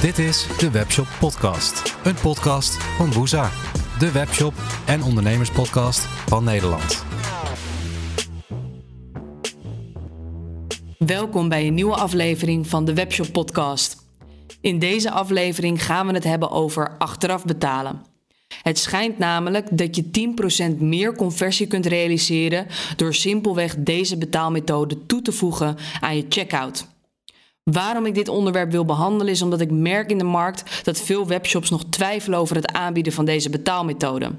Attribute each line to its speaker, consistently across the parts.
Speaker 1: Dit is de Webshop Podcast. Een podcast van Woeza. De webshop en ondernemerspodcast van Nederland.
Speaker 2: Welkom bij een nieuwe aflevering van de Webshop Podcast. In deze aflevering gaan we het hebben over achteraf betalen. Het schijnt namelijk dat je 10% meer conversie kunt realiseren door simpelweg deze betaalmethode toe te voegen aan je checkout. Waarom ik dit onderwerp wil behandelen is omdat ik merk in de markt dat veel webshops nog twijfelen over het aanbieden van deze betaalmethode.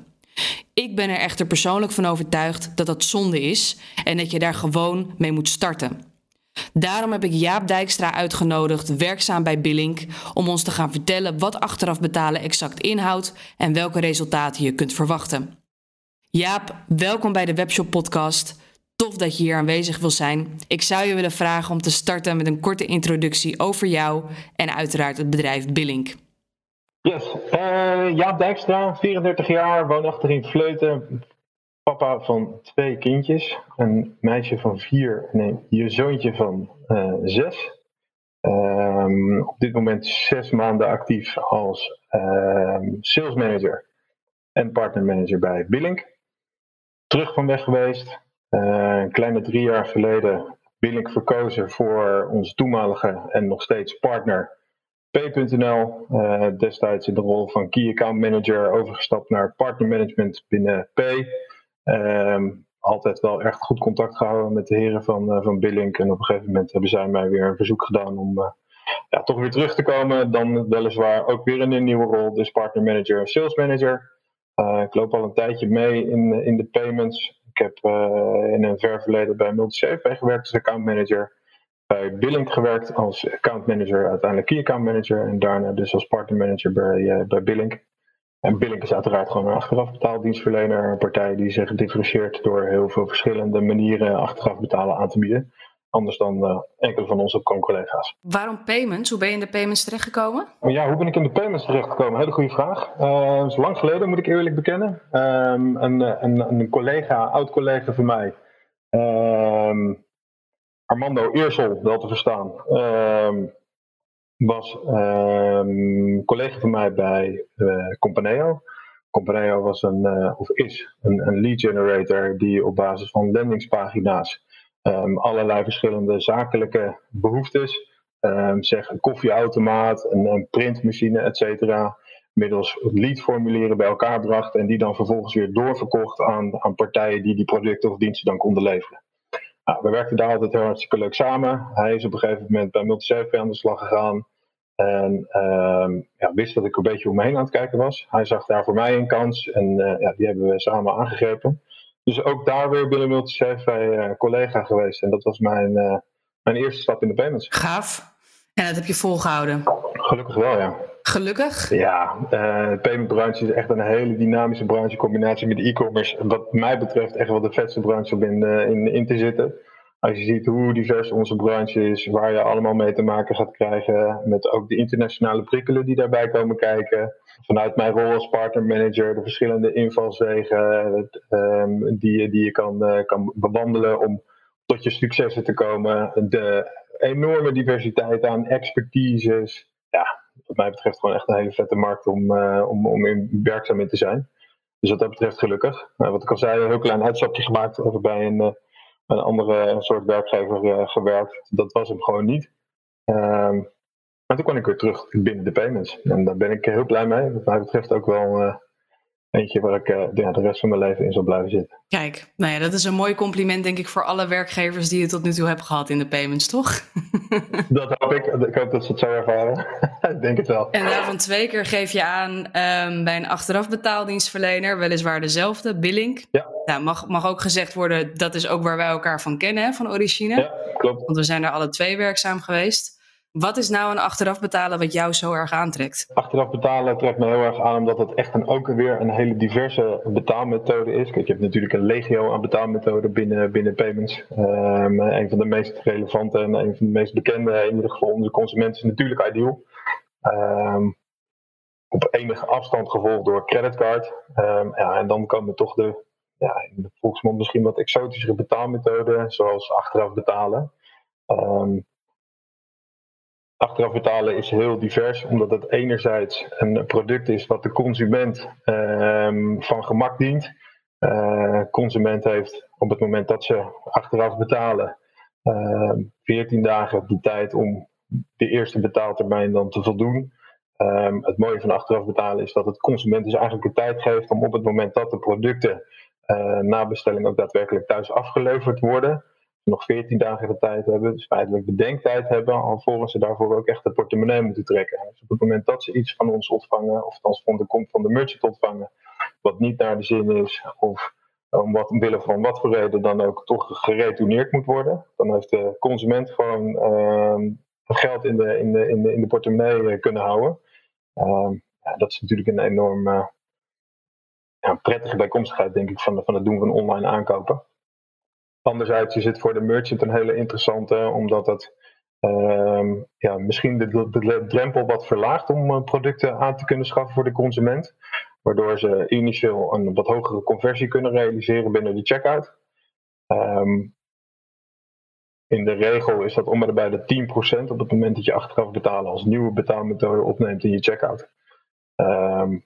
Speaker 2: Ik ben er echter persoonlijk van overtuigd dat dat zonde is en dat je daar gewoon mee moet starten. Daarom heb ik Jaap Dijkstra uitgenodigd, werkzaam bij Billink, om ons te gaan vertellen wat achteraf betalen exact inhoudt en welke resultaten je kunt verwachten. Jaap, welkom bij de Webshop Podcast. Tof dat je hier aanwezig wil zijn. Ik zou je willen vragen om te starten met een korte introductie over jou en uiteraard het bedrijf Billink.
Speaker 3: Yes, uh, Jaap Dijkstra, 34 jaar, woonachtig in Vleuten. Papa van twee kindjes, een meisje van vier en je zoontje van uh, zes. Um, op dit moment zes maanden actief als uh, sales manager en partner manager bij Billink. Terug van weg geweest, een kleine drie jaar geleden Billink verkozen voor onze toenmalige en nog steeds partner P.nl. Uh, destijds in de rol van Key Account Manager overgestapt naar partner management binnen P. Um, altijd wel echt goed contact gehouden met de heren van, uh, van Billink. En op een gegeven moment hebben zij mij weer een verzoek gedaan om ja, toch weer terug te komen. Dan weliswaar ook weer in een nieuwe rol, dus partner manager, sales manager. Ik loop al een tijdje mee in, in de payments. Ik heb uh, in een ver verleden bij MultiSafe gewerkt als account manager. Bij Billink gewerkt als account manager, uiteindelijk key account manager. En daarna dus als partner manager bij, uh, bij Billink. En Billink is uiteraard gewoon een achteraf betaaldienstverlener. Een partij die zich differentieert door heel veel verschillende manieren achteraf betalen aan te bieden. Anders dan uh, enkele van onze collega's.
Speaker 2: Waarom payments? Hoe ben je in de payments terechtgekomen?
Speaker 3: Ja, hoe ben ik in de payments terechtgekomen? Hele goede vraag. Uh, is lang geleden, moet ik eerlijk bekennen. Um, een, een, een, collega, oud-collega van mij, um, Armando Eersel, wel te verstaan, um, was collega van mij bij uh, Companeo. Companeo was een, uh, of is een, een lead generator die op basis van landingspagina's Um, allerlei verschillende zakelijke behoeftes. Um, zeg een koffieautomaat, een, een printmachine, et cetera. Middels leadformulieren bij elkaar bracht en die dan vervolgens weer doorverkocht aan, aan partijen die die producten of diensten dan konden leveren. Nou, we werkten daar altijd heel hartstikke leuk samen. Hij is op een gegeven moment bij Multiserve aan de slag gegaan. En um, ja, wist dat ik een beetje om me heen aan het kijken was. Hij zag daar voor mij een kans en uh, ja, die hebben we samen aangegrepen. Dus ook daar weer binnen Multichef bij uh, collega geweest. En dat was mijn, uh, mijn eerste stap in de payments.
Speaker 2: Gaaf. En dat heb je volgehouden?
Speaker 3: Gelukkig wel, ja.
Speaker 2: Gelukkig?
Speaker 3: Ja, uh, de paymentbranche is echt een hele dynamische branche in combinatie met e-commerce. Wat mij betreft echt wel de vetste branche om in, in, in te zitten. Als je ziet hoe divers onze branche is, waar je allemaal mee te maken gaat krijgen, met ook de internationale prikkelen die daarbij komen kijken. Vanuit mijn rol als partnermanager, de verschillende invalswegen um, die, die je kan, uh, kan bewandelen om tot je successen te komen. De enorme diversiteit aan expertises. Ja, wat mij betreft gewoon echt een hele vette markt om, uh, om, om in werkzaam in te zijn. Dus wat dat betreft gelukkig. Uh, wat ik al zei, een heel klein uitstapje gemaakt over bij een een andere soort werkgever gewerkt. Dat was hem gewoon niet. Um, maar toen kwam ik weer terug binnen de payments. En daar ben ik heel blij mee. Wat mij betreft ook wel uh, eentje waar ik uh, de, de rest van mijn leven in zal blijven zitten.
Speaker 2: Kijk, nou ja, dat is een mooi compliment denk ik voor alle werkgevers die je tot nu toe hebt gehad in de payments, toch?
Speaker 3: dat hoop ik. Ik hoop dat ze het zo ervaren. ik denk het wel.
Speaker 2: En daarvan twee keer geef je aan um, bij een achteraf betaaldienstverlener, weliswaar dezelfde, Billink.
Speaker 3: Ja.
Speaker 2: Nou, mag, mag ook gezegd worden, dat is ook waar wij elkaar van kennen, hè, van origine.
Speaker 3: Ja, klopt.
Speaker 2: Want we zijn daar alle twee werkzaam geweest. Wat is nou een achteraf betalen wat jou zo erg aantrekt?
Speaker 3: Achteraf betalen trekt me heel erg aan omdat het echt een, ook weer een hele diverse betaalmethode is. Kijk, je hebt natuurlijk een legio aan betaalmethoden binnen, binnen payments. Um, een van de meest relevante en een van de meest bekende, in ieder geval onder de consument, is natuurlijk Ideal. Um, op enige afstand gevolgd door creditcard. Um, ja, en dan komen toch de, ja, in volksmond misschien wat exotischere betaalmethoden, zoals achteraf betalen. Achteraf betalen is heel divers, omdat het enerzijds een product is wat de consument ehm, van gemak dient. Uh, consument heeft op het moment dat ze achteraf betalen, uh, 14 dagen de tijd om de eerste betaaltermijn dan te voldoen. Um, het mooie van achteraf betalen is dat het consument dus eigenlijk de tijd geeft om op het moment dat de producten uh, na bestelling ook daadwerkelijk thuis afgeleverd worden, nog 14 dagen de tijd hebben, dus feitelijk bedenktijd hebben, alvorens ze daarvoor ook echt de portemonnee moeten trekken. Dus op het moment dat ze iets van ons ontvangen, of althans van de, van de merchant ontvangen, wat niet naar de zin is, of om wat, omwille van wat voor reden dan ook toch geretourneerd moet worden, dan heeft de consument gewoon uh, geld in de, in, de, in, de, in de portemonnee eh, kunnen houden. Uh, ja, dat is natuurlijk een enorm ja, prettige bijkomstigheid, denk ik, van, van het doen van online aankopen. Anderzijds is het voor de merchant een hele interessante, omdat het uh, ja, misschien de, drempel wat verlaagt om uh, producten aan te kunnen schaffen voor de consument. Waardoor ze initieel een wat hogere conversie kunnen realiseren binnen de checkout. Um, in de regel is dat om de 10% op het moment dat je achteraf betalen als nieuwe betaalmethode opneemt in je checkout. Um,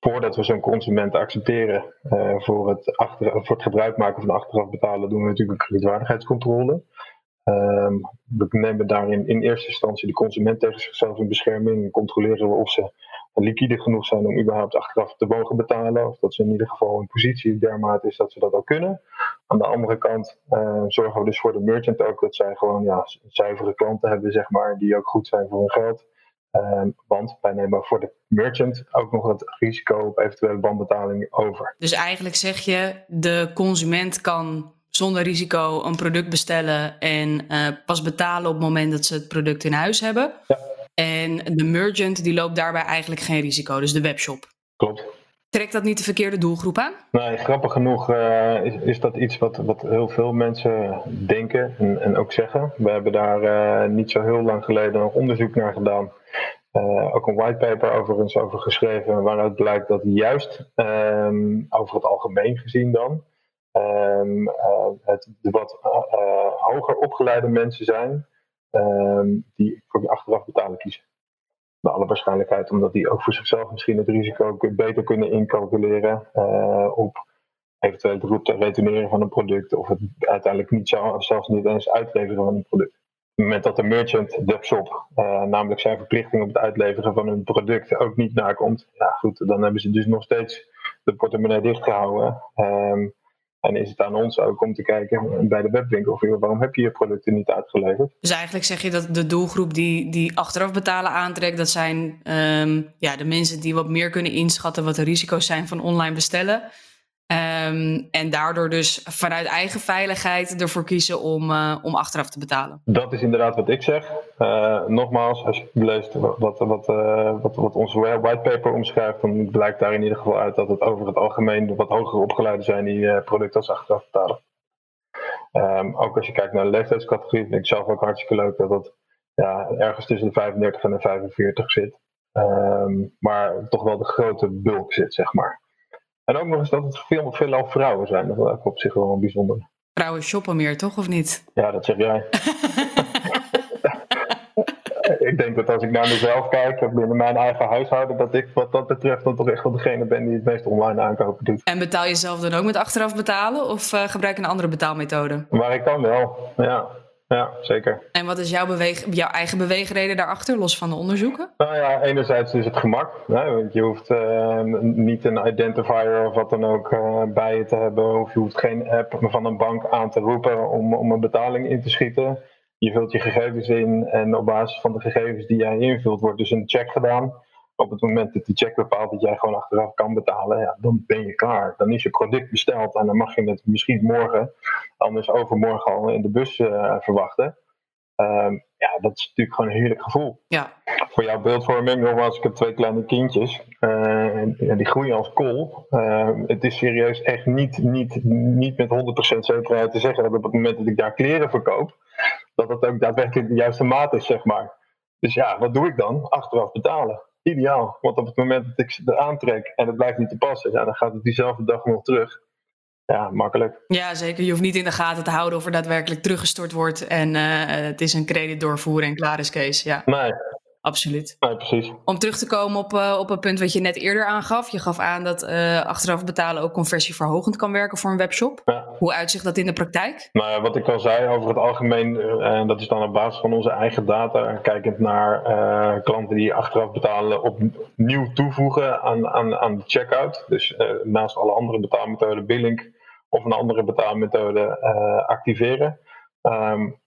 Speaker 3: voordat we zo'n consument accepteren uh, voor, het achter, voor het gebruik maken van achteraf betalen, doen we natuurlijk een kredietwaardigheidscontrole. Um, we nemen daarin in eerste instantie de consument tegen zichzelf in bescherming en controleren we of ze liquide genoeg zijn om überhaupt achteraf te mogen betalen. Of dat ze in ieder geval een positie dermate is dat ze dat ook kunnen. Aan de andere kant uh, zorgen we dus voor de merchant ook dat zij gewoon ja, zuivere klanten hebben, zeg maar, die ook goed zijn voor hun geld. Uh, want wij nemen voor de merchant ook nog het risico op eventuele bandbetaling over.
Speaker 2: Dus eigenlijk zeg je, de consument kan zonder risico een product bestellen en uh, pas betalen op het moment dat ze het product in huis hebben.
Speaker 3: Ja.
Speaker 2: En de merchant die loopt daarbij eigenlijk geen risico, dus de webshop.
Speaker 3: Klopt.
Speaker 2: Trekt dat niet de verkeerde doelgroep aan?
Speaker 3: Nee, grappig genoeg uh, is, is, dat iets wat, wat heel veel mensen denken en, en ook zeggen. We hebben daar uh, niet zo heel lang geleden nog onderzoek naar gedaan. Uh, ook een whitepaper overigens over geschreven, waaruit blijkt dat juist um, over het algemeen gezien dan um, het de wat hoger opgeleide mensen zijn um, die voor die achteraf betalen kiezen. Naar alle waarschijnlijkheid, omdat die ook voor zichzelf misschien het risico beter kunnen incalculeren uh, op eventueel het retourneren van een product of het uiteindelijk niet zelf, zelfs niet eens uitleveren van een product. Het moment dat de merchant, de webshop, uh, namelijk zijn verplichting op het uitleveren van hun product ook niet nakomt, ja goed, dan hebben ze dus nog steeds de portemonnee dichtgehouden. Um, en is het aan ons ook om te kijken bij de webwinkel, waarom heb je je producten niet uitgeleverd?
Speaker 2: Dus eigenlijk zeg je dat de doelgroep die, die achteraf betalen aantrekt, dat zijn um, ja, de mensen die wat meer kunnen inschatten wat de risico's zijn van online bestellen. Um, en daardoor dus vanuit eigen veiligheid ervoor kiezen om, uh, om achteraf te betalen.
Speaker 3: Dat is inderdaad wat ik zeg. Uh, nogmaals, als je leest wat, wat, wat, wat onze whitepaper omschrijft, dan blijkt daar in ieder geval uit dat het over het algemeen wat hoger opgeleiden zijn die producten als achteraf betalen. Um, ook als je kijkt naar de leeftijdscategorie, vind ik zelf ook hartstikke leuk dat het ja, ergens tussen de 35 en de 45 zit. Um, maar toch wel de grote bulk zit, zeg maar. En ook nog eens dat het veel, veelal vrouwen zijn. Dat is op zich wel bijzonder.
Speaker 2: Vrouwen shoppen meer, toch? Of niet?
Speaker 3: Ja, dat zeg jij. ik denk dat als ik naar mezelf kijk, binnen mijn eigen huishouden, dat ik wat dat betreft dan toch echt wel degene ben die het meest online aankopen doet.
Speaker 2: En betaal je zelf dan ook met achteraf betalen of uh, gebruik je een andere betaalmethode?
Speaker 3: Maar ik kan wel, ja. Ja, zeker.
Speaker 2: En wat is jouw, beweeg, jouw eigen beweegreden daarachter, los van de onderzoeken?
Speaker 3: Nou ja, enerzijds is het gemak. Hè, want je hoeft uh, niet een identifier of wat dan ook uh, bij je te hebben. Of je hoeft geen app van een bank aan te roepen om, om een betaling in te schieten. Je vult je gegevens in en op basis van de gegevens die jij invult wordt dus een check gedaan op het moment dat die check bepaalt dat jij gewoon achteraf kan betalen, ja, dan ben je klaar. Dan is je product besteld en dan mag je het misschien morgen, anders overmorgen al in de bus uh, verwachten. Um, ja, dat is natuurlijk gewoon een heerlijk gevoel.
Speaker 2: Ja.
Speaker 3: Voor jouw beeldvorming, nogmaals, ik heb twee kleine kindjes. Uh, en die groeien als kool. Uh, het is serieus echt niet, niet, niet met 100% zekerheid te zeggen dat op het moment dat ik daar kleren verkoop, dat het ook daadwerkelijk de juiste maat is, zeg maar. Dus ja, wat doe ik dan? Achteraf betalen ideaal. Want op het moment dat ik ze aantrek en het blijft niet te passen, ja, dan gaat het diezelfde dag nog terug. ja, makkelijk.
Speaker 2: Ja, zeker. Je hoeft niet in de gaten te houden of er daadwerkelijk teruggestort wordt. En uh, het is een credit doorvoeren en klaar is Kees. Ja.
Speaker 3: Nee,
Speaker 2: Absoluut.
Speaker 3: Nee, precies.
Speaker 2: Om terug te komen op, uh, op een punt wat je net eerder aangaf. Je gaf aan dat uh, achteraf betalen ook conversieverhogend kan werken voor een webshop.
Speaker 3: Ja.
Speaker 2: Hoe uitzicht dat in de praktijk?
Speaker 3: Nou ja, wat ik al zei over het algemeen, uh, en dat is dan op basis van onze eigen data, kijkend naar klanten die achteraf betalen opnieuw toevoegen aan, aan, aan de checkout. Dus naast alle andere betaalmethoden, Billink of een andere betaalmethode activeren. Um,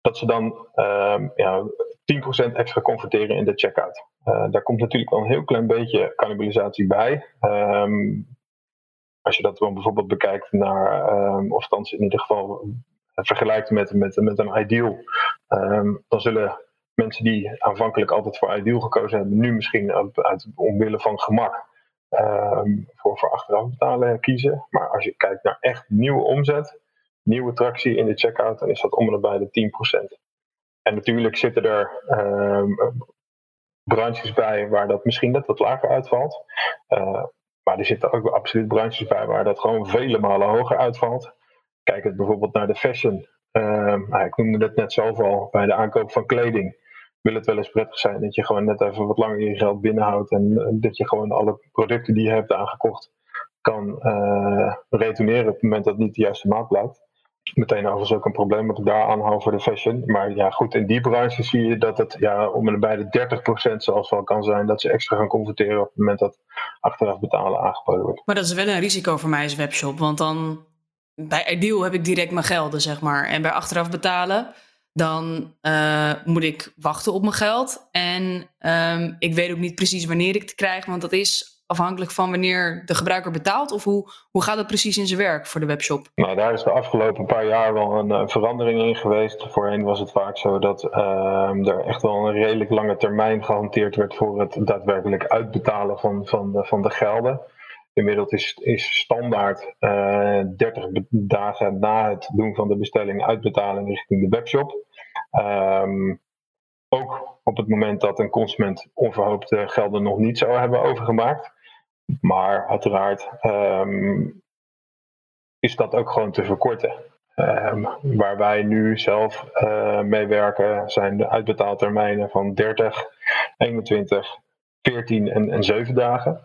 Speaker 3: dat ze dan um, ja, 10% extra converteren in de checkout. Uh, daar komt natuurlijk wel een heel klein beetje cannibalisatie bij. Um, als je dat dan bijvoorbeeld bekijkt naar, um, of althans in ieder geval vergelijkt met, met, een ideal, um, dan zullen mensen die aanvankelijk altijd voor ideal gekozen hebben, nu misschien uit, omwille van gemak voor, voor achteraf betalen kiezen. Maar als je kijkt naar echt nieuwe omzet, nieuwe tractie in de checkout, dan is dat om en bij de 10%. En natuurlijk zitten er um, branches bij waar dat misschien net wat lager uitvalt. Uh, maar er zitten ook absoluut branches bij waar dat gewoon vele malen hoger uitvalt. Kijk het bijvoorbeeld naar de fashion. Uh, nou, ik noemde het net zelf al bij de aankoop van kleding. Wil het wel eens prettig zijn dat je gewoon net even wat langer je geld binnenhoudt. En uh, dat je gewoon alle producten die je hebt aangekocht kan uh, retourneren op het moment dat niet de juiste maat blijkt meteen overigens ook een probleem wat ik daar aanhoud voor de fashion. Maar ja, goed, in die branche zie je dat het ja, om en bij de 30% zelfs wel kan zijn dat ze extra gaan converteren op het moment dat achteraf betalen aangeboden wordt.
Speaker 2: Maar dat is wel een risico voor mij als webshop, want dan bij Ideal heb ik direct mijn gelden, zeg maar. En bij achteraf betalen, dan uh, moet ik wachten op mijn geld. En um, ik weet ook niet precies wanneer ik het krijg, want dat is afhankelijk van wanneer de gebruiker betaalt? Of hoe, hoe gaat het precies in zijn werk voor de webshop?
Speaker 3: Nou, daar is de afgelopen paar jaar wel een uh, verandering in geweest. Voorheen was het vaak zo dat uh, er echt wel een redelijk lange termijn gehanteerd werd voor het daadwerkelijk uitbetalen van, van, de, van de gelden. Inmiddels is, is standaard uh, eh, 30 dagen na het doen van de bestelling uitbetalen richting de webshop. Um, ook op het moment dat een consument onverhoopte gelden nog niet zou hebben overgemaakt. Maar uiteraard um, is dat ook gewoon te verkorten. Um, waar wij nu zelf uh, mee werken zijn de uitbetaaltermijnen van 30, 21, 14 en, en 7 dagen.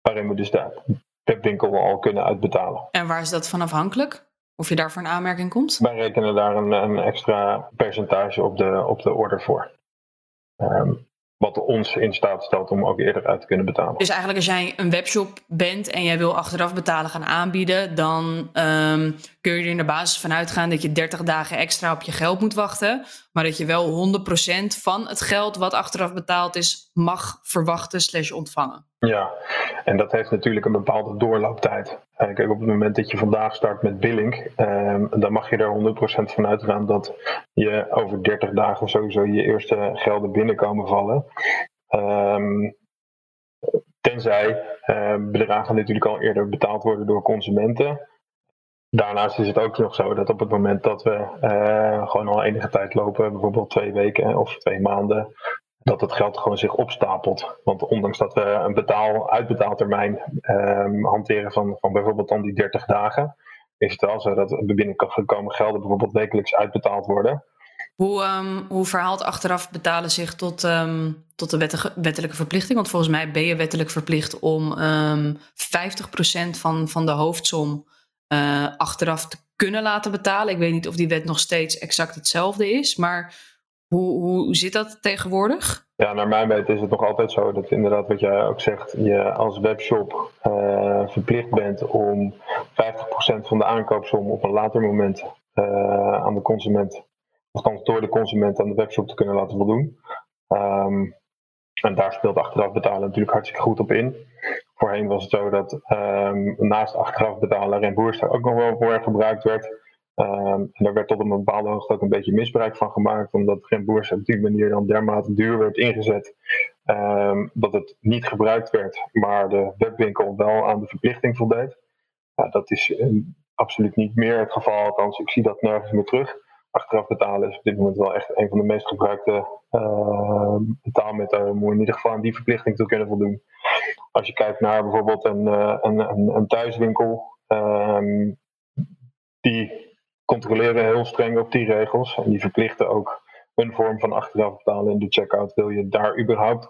Speaker 3: Waarin we dus de webwinkel al kunnen uitbetalen.
Speaker 2: En waar is dat van afhankelijk? Of je daarvoor een aanmerking komt?
Speaker 3: Wij rekenen daar een, een extra percentage op de, op de order voor. Um, wat ons in staat stelt om ook eerder uit te kunnen betalen.
Speaker 2: Dus eigenlijk als jij een webshop bent en jij wil achteraf betalen gaan aanbieden, dan um, kun je er in basis van uitgaan dat je 30 dagen extra op je geld moet wachten. Maar dat je wel 100% van het geld wat achteraf betaald is, mag verwachten slash ontvangen.
Speaker 3: Ja, en dat heeft natuurlijk een bepaalde doorlooptijd. Kijk, op het moment dat je vandaag start met billing, um, dan mag je er 100% van uitgaan dat je over 30 dagen sowieso je eerste gelden binnenkomen vallen. Um, tenzij uh, bedragen natuurlijk al eerder betaald worden door consumenten. Daarnaast is het ook nog zo dat op het moment dat we uh, gewoon al enige tijd lopen, bijvoorbeeld twee weken of twee maanden, dat het geld gewoon zich opstapelt. Want ondanks dat we een betaal, uitbetaaltermijn um, hanteren van, van bijvoorbeeld dan die 30 dagen, is het wel zo dat binnengekomen gelden bijvoorbeeld wekelijks uitbetaald worden.
Speaker 2: Hoe, um, hoe verhaalt achteraf betalen zich tot, um, tot de wettelijke verplichting? Want volgens mij ben je wettelijk verplicht om 50% van, van de hoofdsom uh, achteraf te kunnen laten betalen. Ik weet niet of die wet nog steeds exact hetzelfde is, maar hoe, hoe zit dat tegenwoordig?
Speaker 3: Ja, naar mijn weten is het nog altijd zo dat inderdaad wat jij ook zegt, je als webshop uh, verplicht bent om 50% van de aankoopsom op een later moment uh, aan de consument, althans door de consument aan de webshop te kunnen laten voldoen. Um, en daar speelt achteraf betalen natuurlijk hartstikke goed op in. Voorheen was het zo dat um, naast achteraf betalen reimboerster ook nog wel voor gebruikt werd. Um, en daar werd tot een bepaalde hoogte ook een beetje misbruik van gemaakt, omdat Remboers op die manier dan dermate duur werd ingezet um, dat het niet gebruikt werd, maar de webwinkel wel aan de verplichting voldeed. Dat is um, absoluut niet meer het geval, althans ik zie dat nergens meer terug. Achteraf betalen is op dit moment wel echt een van de meest gebruikte uh, betaalmethoden om in ieder geval aan die verplichting te kunnen voldoen. Als je kijkt naar bijvoorbeeld een, uh, een, een, een thuiswinkel, ehm, die controleren heel streng op die regels. En die verplichten ook een vorm van achteraf betalen in de checkout. Wil je daar überhaupt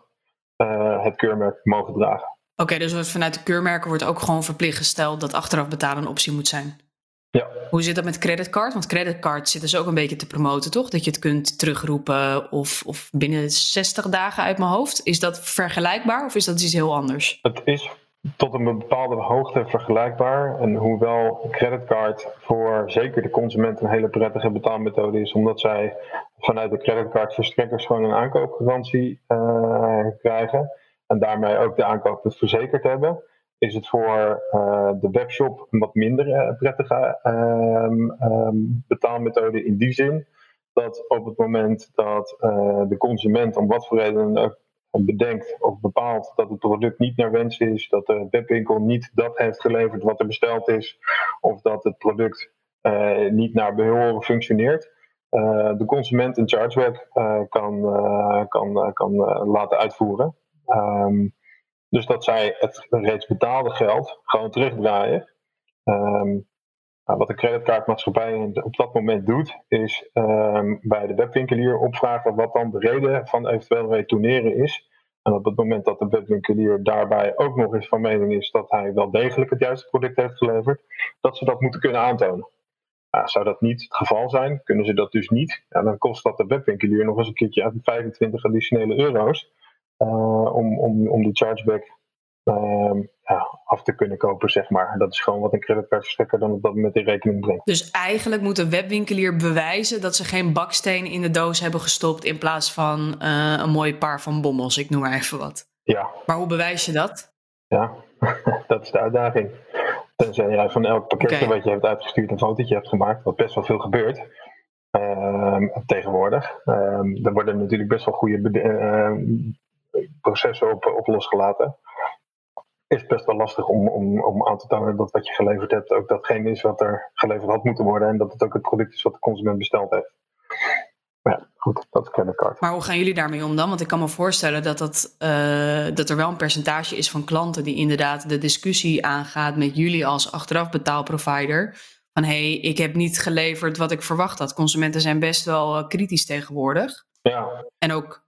Speaker 3: uh, het keurmerk mogen dragen?
Speaker 2: Oké, dus vanuit de keurmerken wordt ook gewoon verplicht gesteld dat achteraf betalen een optie moet zijn.
Speaker 3: Ja.
Speaker 2: Hoe zit dat met creditcard? Want creditcard zit dus ook een beetje te promoten, toch? Dat je het kunt terugroepen of, of binnen 60 dagen uit mijn hoofd. Is dat vergelijkbaar of is dat iets heel anders?
Speaker 3: Het is tot een bepaalde hoogte vergelijkbaar. En hoewel creditcard voor zeker de consument een hele prettige betaalmethode is, omdat zij vanuit de creditcardverstrekkers gewoon een aankoopgarantie uh, krijgen en daarmee ook de aankoop verzekerd hebben, is het voor uh, de webshop een wat minder uh, prettige um, betaalmethode in die zin dat op het moment dat de consument om wat voor reden ook bedenkt of bepaalt dat het product niet naar wens is, dat de webwinkel niet dat heeft geleverd wat er besteld is, of dat het product niet naar behoren functioneert, de consument een chargeback kan, kan, kan laten uitvoeren. Um, dus dat zij het reeds betaalde geld gewoon terugdraaien. Um, nou, wat de creditcardmaatschappij op dat moment doet, is um, bij de webwinkelier opvragen wat dan de reden van eventueel retourneren is. En op het moment dat de webwinkelier daarbij ook nog eens van mening is dat hij wel degelijk het juiste product heeft geleverd, dat ze dat moeten kunnen aantonen. Zou dat niet het geval zijn, kunnen ze dat dus niet, dan kost dat de webwinkelier nog eens een keertje 25 additionele euro's om, om, om die chargeback uh, ja, af te kunnen kopen, zeg maar. Dat is gewoon wat een creditcardverstrekker dan op dat moment in rekening brengt.
Speaker 2: Dus eigenlijk moet de webwinkelier bewijzen dat ze geen baksteen in de doos hebben gestopt in plaats van uh, een mooi paar van bommels, ik noem maar even wat.
Speaker 3: Ja.
Speaker 2: Maar hoe bewijs je dat?
Speaker 3: Ja, dat is de uitdaging. Tenzij jij van elk pakketje okay. wat je hebt uitgestuurd een fotootje hebt gemaakt, wat best wel veel gebeurt. Uh, tegenwoordig. er worden natuurlijk best wel goede processen op, op losgelaten is best wel lastig om, om, om aan te tonen dat wat je geleverd hebt ook datgene is wat er geleverd had moeten worden en dat het ook het product is wat de consument besteld heeft. Maar ja, goed, dat is creditcard.
Speaker 2: Maar hoe gaan jullie daarmee om dan? Want ik kan me voorstellen dat, dat, uh, dat er wel een percentage is van klanten die inderdaad de discussie aangaat met jullie als achteraf betaalprovider. Van hé, hey, ik heb niet geleverd wat ik verwacht had. Consumenten zijn best wel uh, kritisch tegenwoordig.
Speaker 3: Ja.
Speaker 2: En ook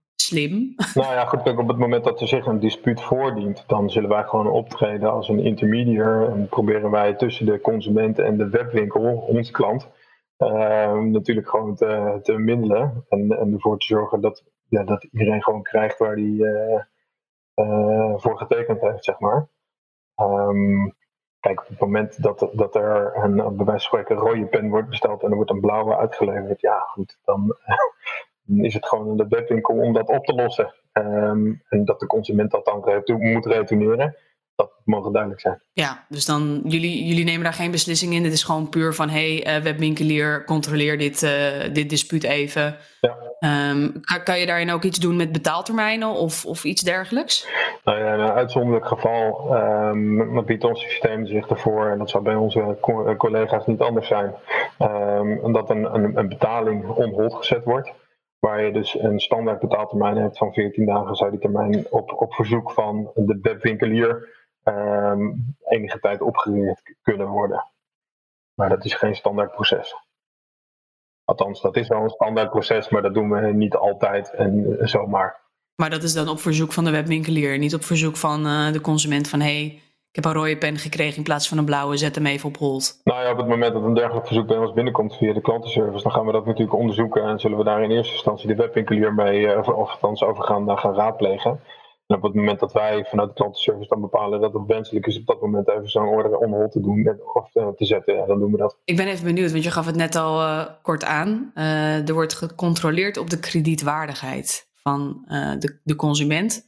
Speaker 3: Nou ja, goed, kijk, op het moment dat er zich een dispuut voordient, dan zullen wij gewoon optreden als een intermediair en proberen wij tussen de consument en de webwinkel, onze klant, uh, natuurlijk gewoon te, te en, en ervoor te zorgen dat, ja, dat iedereen gewoon krijgt waar hij uh, uh, voor getekend heeft, zeg maar. Um, kijk, op het moment dat, dat er een, bij wijze van spreken rode pen wordt besteld en er wordt een blauwe uitgeleverd, ja goed, dan is het gewoon in de webwinkel om dat op te lossen. Um, en dat de consument dat dan moet retourneren. Dat mogen duidelijk zijn.
Speaker 2: Ja, dus dan jullie, jullie nemen daar geen beslissing in. Het is gewoon puur van: hey, uh, webwinkelier, controleer dit, uh, dit dispuut even.
Speaker 3: Ja.
Speaker 2: Um, kan, kan, je daarin ook iets doen met betaaltermijnen of, of iets dergelijks?
Speaker 3: Nou ja, in een uitzonderlijk geval um, biedt ons systeem zich ervoor, en dat zou bij onze co collega's niet anders zijn, um, dat een, een, een betaling on hold gezet wordt. Waar je dus een standaard betaaltermijn hebt van 14 dagen, zou die termijn op, op verzoek van de webwinkelier um, enige tijd opgereerd kunnen worden. Maar dat is geen standaard proces. Althans, dat is wel een standaard proces, maar dat doen we niet altijd en zomaar.
Speaker 2: Maar dat is dan op verzoek van de webwinkelier, niet op verzoek van uh, de consument van hé, hey, heb een rode pen gekregen in plaats van een blauwe, zet hem even op hold.
Speaker 3: Nou ja, op het moment dat een dergelijk verzoek bij ons binnenkomt via de klantenservice, dan gaan we dat natuurlijk onderzoeken en zullen we daar in eerste instantie de webwinkelier mee, of, of althans over gaan, gaan raadplegen. En op het moment dat wij vanuit de klantenservice dan bepalen dat het wenselijk is op dat moment even zo'n order on te doen of te zetten, ja, dan doen we dat.
Speaker 2: Ik ben even benieuwd, want je gaf het net al uh, kort aan. Uh, er wordt gecontroleerd op de kredietwaardigheid van uh, de, de consument.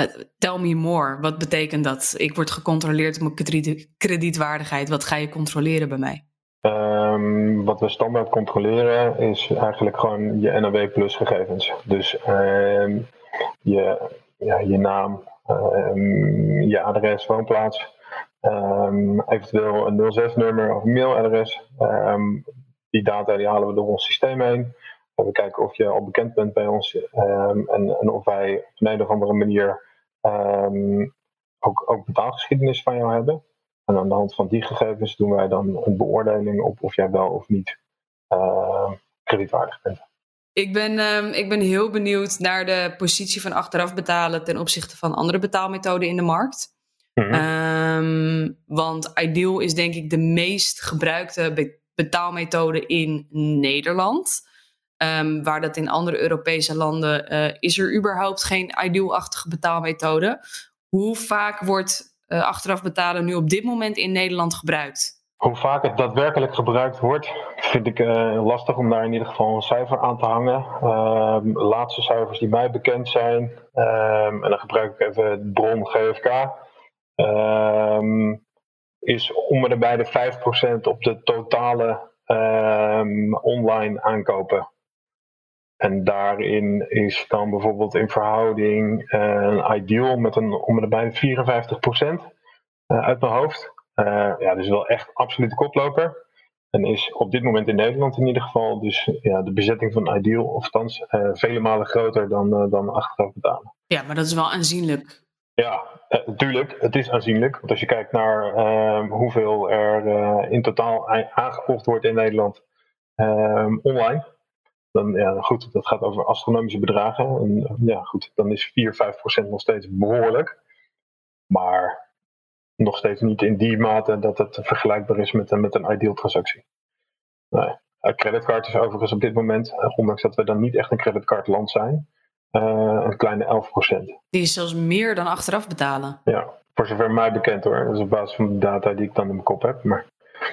Speaker 2: Uh, tell me more. Wat betekent dat? Ik word gecontroleerd op mijn krediet, kredietwaardigheid. Wat ga je controleren bij mij?
Speaker 3: Um, wat we standaard controleren is eigenlijk gewoon je NAW plus gegevens. Dus um, je, ja, je naam, um, je adres, woonplaats, eventueel een 06-nummer of mailadres. die data die halen we door ons systeem heen. We kijken of je al bekend bent bij ons en, en of wij op een of andere manier um, ook, ook betaalgeschiedenis van jou hebben. En aan de hand van die gegevens doen wij dan een beoordeling op of jij wel of niet uh, kredietwaardig bent.
Speaker 2: Ik ben, ehm, ik ben heel benieuwd naar de positie van achteraf betalen ten opzichte van andere betaalmethoden in de markt. Mhm. Ehm, want Ideal is denk ik de meest gebruikte betaalmethode in Nederland. Um, waar dat in andere Europese landen uh, is er überhaupt geen Ideal-achtige betaalmethode. Hoe vaak wordt uh, achteraf betalen nu op dit moment in Nederland gebruikt?
Speaker 3: Hoe vaak het daadwerkelijk gebruikt wordt, vind ik uh, lastig om daar in ieder geval een cijfer aan te hangen. Uh, laatste cijfers die mij bekend zijn, um, en dan gebruik ik even het bron GFK, is om en bij de 5% op de totale online aankopen. En daarin is dan bijvoorbeeld in verhouding uh, een ideal met een om en bij de 54% uit mijn hoofd. Uh, ja, dus wel echt absolute koploper. En is op dit moment in Nederland in ieder geval dus ja, de bezetting van Ideal, of vele malen groter dan, dan achteraf betalen.
Speaker 2: Ja, maar dat is wel aanzienlijk.
Speaker 3: Ja, natuurlijk. Het is aanzienlijk. Want als je kijkt naar ehm, hoeveel er in totaal aangekocht wordt in Nederland ehm, online. Dan, ja, goed, dat gaat over astronomische bedragen. En ja, goed, dan is 4, 5 procent nog steeds behoorlijk. Maar nog steeds niet in die mate dat het vergelijkbaar is met, met een ideal transactie. Nee. Een creditcard is overigens op dit moment, eh, ondanks dat we dan niet echt een creditcardland zijn, uh, een kleine 11%.
Speaker 2: Die is zelfs meer dan achteraf betalen.
Speaker 3: Ja, voor zover mij bekend hoor. Dat is op basis van de data die ik dan in mijn kop heb. Maar...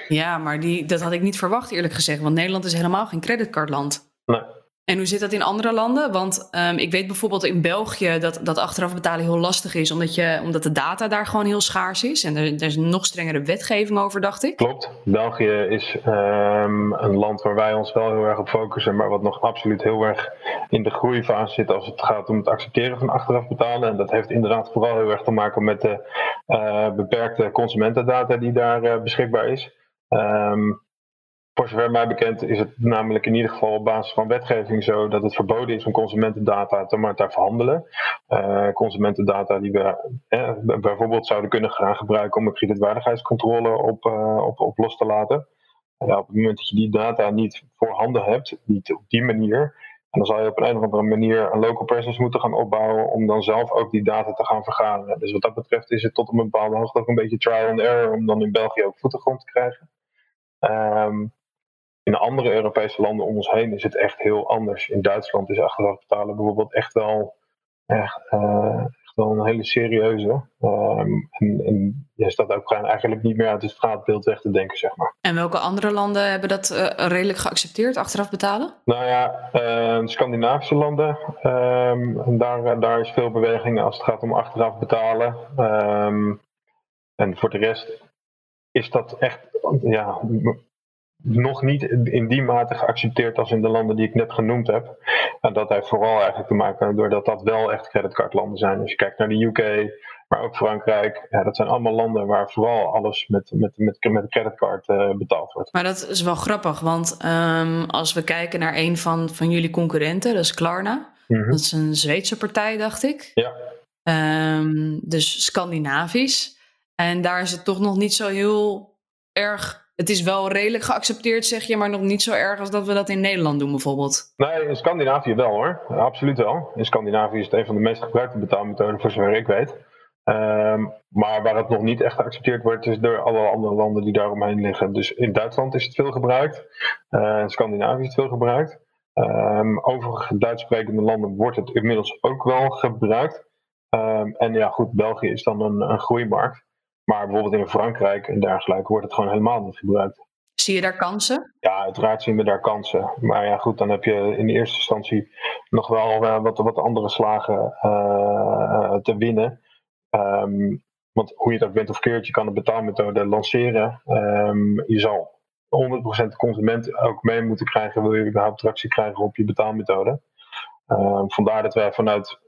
Speaker 2: Ja, maar die, dat had ik niet verwacht eerlijk gezegd, want Nederland is helemaal geen creditcardland.
Speaker 3: Nee.
Speaker 2: En hoe zit dat in andere landen? Want um, ik weet bijvoorbeeld in België dat, dat achteraf betalen heel lastig is, omdat, je, omdat de data daar gewoon heel schaars is. En er, er is nog strengere wetgeving over, dacht ik.
Speaker 3: Klopt. België is um, een land waar wij ons wel heel erg op focussen, maar wat nog absoluut heel erg in de groeifase zit als het gaat om het accepteren van achteraf betalen. En dat heeft inderdaad vooral heel erg te maken met de uh, beperkte consumentendata die daar uh, beschikbaar is. Um, voor zover mij bekend is het namelijk in ieder geval op basis van wetgeving zo dat het verboden is om consumentendata te maar te verhandelen. Uh, consumentendata die we eh, bijvoorbeeld zouden kunnen gaan gebruiken om een kredietwaardigheidscontrole op, uh, op, op los te laten. Op het moment dat je die data niet voorhanden hebt, niet op die manier, en dan zal je op een of andere manier een local presence moeten gaan opbouwen om dan zelf ook die data te gaan vergaren. Dus wat dat betreft is het tot een bepaalde hoogte ook een beetje trial and error om dan in België ook voetengrond te krijgen. Um, in andere Europese landen om ons heen is het echt heel anders. In Duitsland is achteraf betalen bijvoorbeeld echt wel, echt, uh, echt wel een hele serieuze. Um, en, en je staat ook eigenlijk niet meer uit het straatbeeld weg te denken, zeg maar.
Speaker 2: En welke andere landen hebben dat uh, redelijk geaccepteerd, achteraf betalen?
Speaker 3: Nou ja, uh, Scandinavische landen. Um, daar, daar is veel beweging als het gaat om achteraf betalen. Um, en voor de rest is dat echt ja, nog niet in die mate geaccepteerd als in de landen die ik net genoemd heb. En dat heeft vooral eigenlijk te maken doordat dat wel echt creditcardlanden zijn. Als je kijkt naar de UK, maar ook Frankrijk. Ja, dat zijn allemaal landen waar vooral alles met, met, met, met een creditcard uh, betaald wordt.
Speaker 2: Maar dat is wel grappig, want um, als we kijken naar een van, van jullie concurrenten, dat is Klarna. Mm -hmm. Dat is een Zweedse partij, dacht ik.
Speaker 3: Ja.
Speaker 2: Um, dus Scandinavisch. En daar is het toch nog niet zo heel erg het is wel redelijk geaccepteerd, zeg je, maar nog niet zo erg als dat we dat in Nederland doen, bijvoorbeeld.
Speaker 3: Nee, in Scandinavië wel hoor. Absoluut wel. In Scandinavië is het een van de meest gebruikte betaalmethoden, voor zover ik weet. Um, maar waar het nog niet echt geaccepteerd wordt, is door alle andere landen die daaromheen liggen. Dus in Duitsland is het veel gebruikt. Uh, in Scandinavië is het veel gebruikt. Um, overige Duits sprekende landen wordt het inmiddels ook wel gebruikt. Um, en ja, goed, België is dan een, een groeimarkt. Maar bijvoorbeeld in Frankrijk en dergelijke wordt het gewoon helemaal niet gebruikt.
Speaker 2: Zie je daar kansen?
Speaker 3: Ja, uiteraard zien we daar kansen. Maar ja, goed, dan heb je in eerste instantie nog wel uh, wat, wat andere slagen uh, te winnen. Um, want hoe je dat bent of keert, je kan een betaalmethode lanceren. Um, je zal 100% de consument ook mee moeten krijgen, wil je überhaupt tractie krijgen op je betaalmethode. Um, vandaar dat wij vanuit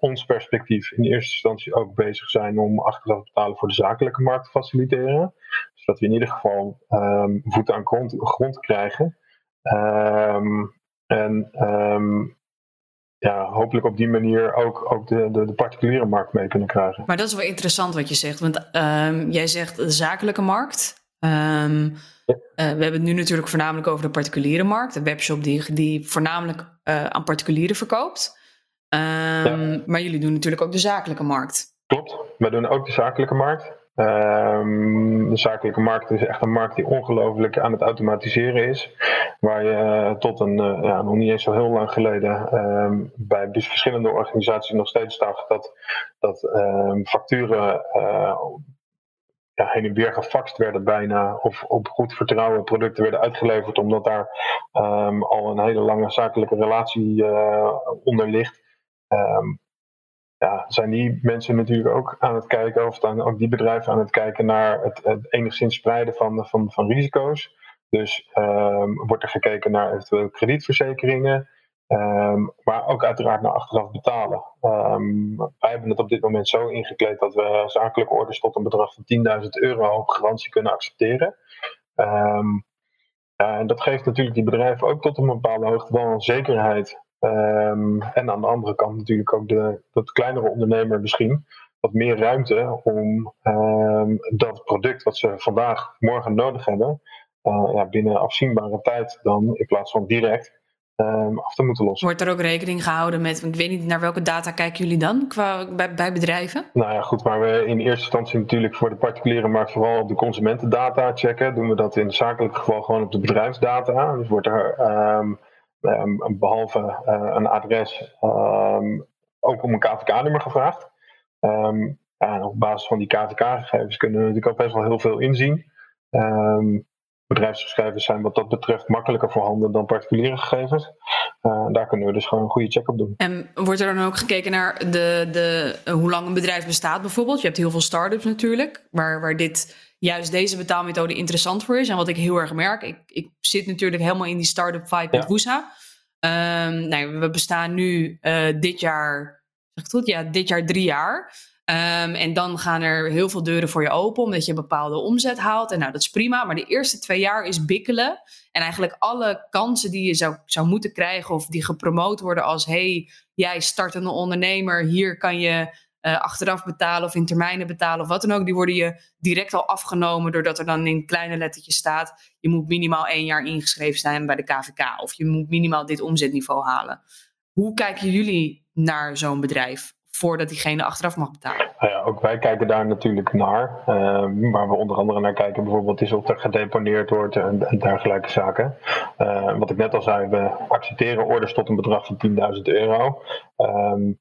Speaker 3: ons perspectief in eerste instantie ook bezig zijn om achteraf betalen voor de zakelijke markt te faciliteren. Zodat we in ieder geval um, voeten aan grond, grond krijgen. Um, en um, ja, hopelijk op die manier ook, ook de, de, de, particuliere markt mee kunnen krijgen.
Speaker 2: Maar dat is wel interessant wat je zegt. Want jij zegt de zakelijke markt. Um, uh, we hebben het nu natuurlijk voornamelijk over de particuliere markt. De webshop die, die voornamelijk uh, aan particulieren verkoopt. Um, ja. Maar jullie doen natuurlijk ook de zakelijke markt.
Speaker 3: Klopt, wij doen ook de zakelijke markt. Um, de zakelijke markt is echt een markt die ongelooflijk aan het automatiseren is. Waar je tot een, uh, ja, nog niet eens zo heel lang geleden um, bij dus verschillende organisaties nog steeds zag dat, dat um, facturen uh, ja, heen en weer gefaxt werden bijna. Of op goed vertrouwen producten werden uitgeleverd omdat daar al een hele lange zakelijke relatie uh, onder ligt. Um, ja, zijn die mensen natuurlijk ook aan het kijken, of dan ook die bedrijven aan het kijken naar het, enigszins spreiden van, van, van risico's. Dus um, wordt er gekeken naar eventueel kredietverzekeringen, um, maar ook uiteraard naar achteraf betalen. Um, wij hebben het op dit moment zo ingekleed dat we zakelijke orders tot een bedrag van 10.000 euro op garantie kunnen accepteren. En dat geeft natuurlijk die bedrijven ook tot een bepaalde hoogte wel een zekerheid Um, en aan de andere kant natuurlijk ook de wat kleinere ondernemer misschien wat meer ruimte om um, dat product wat ze vandaag, morgen nodig hebben, uh, ja, binnen afzienbare tijd dan in plaats van direct um, af te moeten lossen.
Speaker 2: Wordt er ook rekening gehouden met, ik weet niet naar welke data kijken jullie dan qua, bij, bij bedrijven?
Speaker 3: Nou ja, goed, waar we in eerste instantie natuurlijk voor de particuliere markt vooral op de consumentendata checken, doen we dat in het zakelijke geval gewoon op de bedrijfsdata. Dus wordt er Um, behalve uh, een adres um, ook om een KVK-nummer gevraagd. Um, ja, op basis van die KVK-gegevens kunnen we natuurlijk ook best wel heel veel inzien. bedrijfsgegevens zijn wat dat betreft makkelijker voorhanden dan particuliere gegevens. Uh, daar kunnen we dus gewoon een goede check op doen.
Speaker 2: En wordt er dan ook gekeken naar de, de, hoe lang een bedrijf bestaat bijvoorbeeld? Je hebt heel veel start-ups natuurlijk, waar, waar dit juist deze betaalmethode interessant voor is. En wat ik heel erg merk, ik, ik zit natuurlijk helemaal in die start-up vibe met Woesa. Um, nou, we bestaan nu uh, dit jaar, zeg ik goed? Ja, dit jaar drie jaar. Um, en dan gaan er heel veel deuren voor je open, omdat je een bepaalde omzet haalt. En nou, dat is prima. Maar de eerste twee jaar is bikkelen. En eigenlijk alle kansen die je zou, zou moeten krijgen, of die gepromoot worden als: hey, jij startende ondernemer, hier kan je uh, achteraf betalen of in termijnen betalen of wat dan ook, die worden je direct al afgenomen doordat er dan in kleine lettertjes staat, je moet minimaal één jaar ingeschreven zijn bij de KVK of je moet minimaal dit omzetniveau halen. Hoe kijken jullie naar zo'n bedrijf voordat diegene achteraf mag betalen?
Speaker 3: Nou ja, ook wij kijken daar natuurlijk naar. Uh, waar we onder andere naar kijken bijvoorbeeld is of er gedeponeerd wordt en, dergelijke zaken. Uh, wat ik net al zei, we accepteren orders tot een bedrag van 10.000 euro. Um,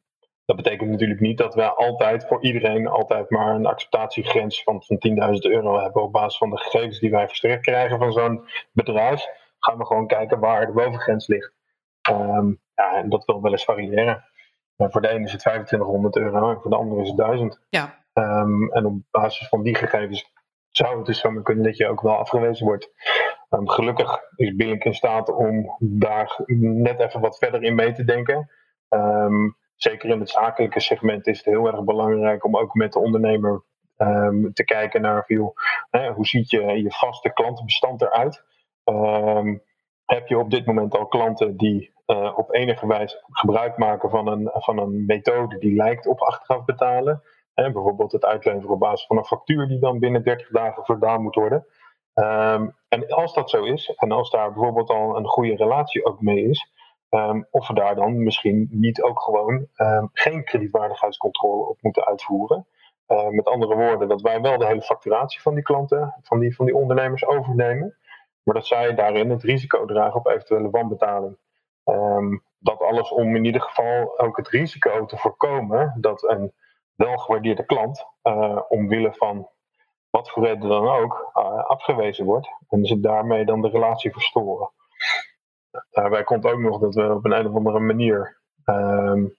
Speaker 3: dat betekent natuurlijk niet dat wij altijd voor iedereen altijd maar een acceptatiegrens van, van 10.000 euro hebben op basis van de gegevens die wij verstrekt krijgen van zo'n bedrijf. Gaan we gewoon kijken waar de bovengrens ligt. Um, ja, en dat wil wel eens variëren. Maar voor de ene is het 2500 euro en voor de andere is het 1000.
Speaker 2: Ja.
Speaker 3: Um, en op basis van die gegevens zou het dus zo kunnen dat je ook wel afgewezen wordt. Um, gelukkig is Billink in staat om daar net even wat verder in mee te denken. Um, zeker in het zakelijke segment is het heel erg belangrijk om ook met de ondernemer um, te kijken naar hoe ziet je, je vaste klantenbestand eruit. Um, heb je op dit moment al klanten die uh, op enige wijze gebruik maken van een, van een methode die lijkt op achteraf betalen? Hè, bijvoorbeeld het uitleveren op basis van een factuur die dan binnen 30 dagen voldaan moet worden. Um, en als dat zo is, en als daar bijvoorbeeld al een goede relatie ook mee is, Um, of we daar dan misschien niet ook gewoon um, geen kredietwaardigheidscontrole op moeten uitvoeren. Uh, met andere woorden, dat wij wel de hele facturatie van die klanten, van die, van die ondernemers overnemen. Maar dat zij daarin het risico dragen op eventuele wanbetaling. Dat alles om in ieder geval ook het risico te voorkomen dat een welgewaardeerde klant, uh, omwille van wat voor reden dan ook, uh, afgewezen wordt. En ze daarmee dan de relatie verstoren. Daarbij komt ook nog dat we op een, of andere manier um,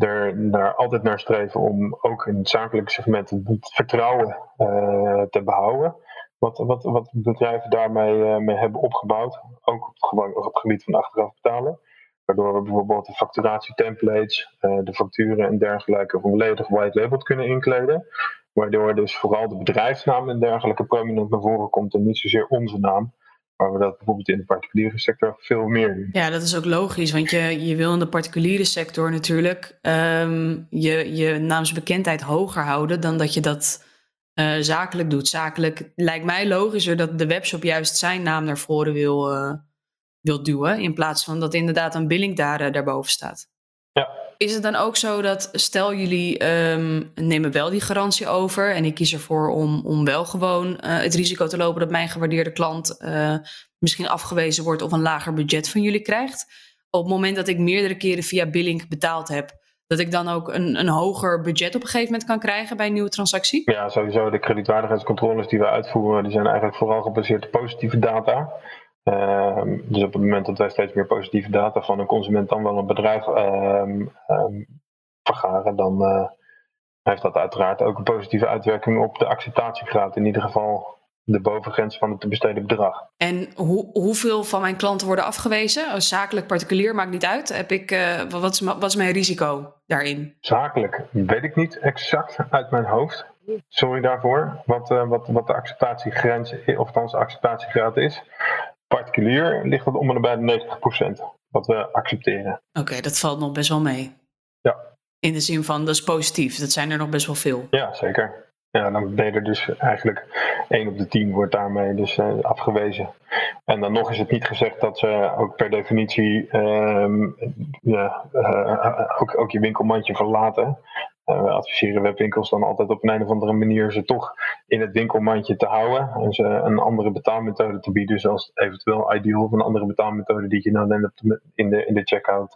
Speaker 3: er altijd naar streven om ook in het zakelijke segment het vertrouwen uh, te behouden. Wat, wat, wat bedrijven daarmee uh, hebben opgebouwd. Ook op, gewoon op het gebied van achteraf betalen. Waardoor we bijvoorbeeld de facturatietemplates, uh, de facturen en dergelijke volledig white labeled kunnen inkleden. Waardoor dus vooral de bedrijfsnaam en dergelijke prominent naar voren komt en niet zozeer onze naam. Waar we dat bijvoorbeeld in de particuliere sector veel meer doen.
Speaker 2: Ja, dat is ook logisch, want je, je wil in de particuliere sector natuurlijk um, je, je naamsbekendheid hoger houden dan dat je dat uh, zakelijk doet. Zakelijk lijkt mij logischer dat de webshop juist zijn naam naar voren wil, uh, wil duwen, in plaats van dat inderdaad een billing daar, uh, daarboven staat.
Speaker 3: Ja.
Speaker 2: Is het dan ook zo dat, stel jullie um, nemen wel die garantie over en ik kies ervoor om, om wel gewoon het risico te lopen dat mijn gewaardeerde klant misschien afgewezen wordt of een lager budget van jullie krijgt. Op het moment dat ik meerdere keren via billing betaald heb, dat ik dan ook een, een hoger budget op een gegeven moment kan krijgen bij een nieuwe transactie?
Speaker 3: Ja, sowieso. De kredietwaardigheidscontroles die we uitvoeren, die zijn eigenlijk vooral gebaseerd op positieve data. Uh, dus op het moment dat wij steeds meer positieve data van een consument dan wel een bedrijf uh, um, vergaren, dan uh, heeft dat uiteraard ook een positieve uitwerking op de acceptatiegraad. In ieder geval de bovengrens van het te besteden bedrag.
Speaker 2: En hoe, hoeveel van mijn klanten worden afgewezen? Zakelijk, particulier, maakt niet uit. Heb ik, uh, wat, is, wat is mijn risico daarin?
Speaker 3: Zakelijk weet ik niet exact uit mijn hoofd. Sorry daarvoor. Wat, uh, wat, wat de acceptatiegrens, of de acceptatiegraad is. Particulier ligt dat om en bij de 90% wat we accepteren.
Speaker 2: Oké, okay, dat valt nog best wel mee.
Speaker 3: Ja.
Speaker 2: In de zin van, dat is positief. Dat zijn er nog best wel veel.
Speaker 3: Ja, zeker. Ja, dan ben je er dus eigenlijk 1 op de 10 wordt daarmee dus uh, afgewezen. En dan nog is het niet gezegd dat ze ook per definitie um, ja, uh, ook, ook je winkelmandje verlaten. Uh, we adviseren webwinkels dan altijd op een, of andere manier ze toch in het winkelmandje te houden. En ze een andere betaalmethode te bieden, zoals eventueel ideal of een andere betaalmethode die je nou net in de, in de checkout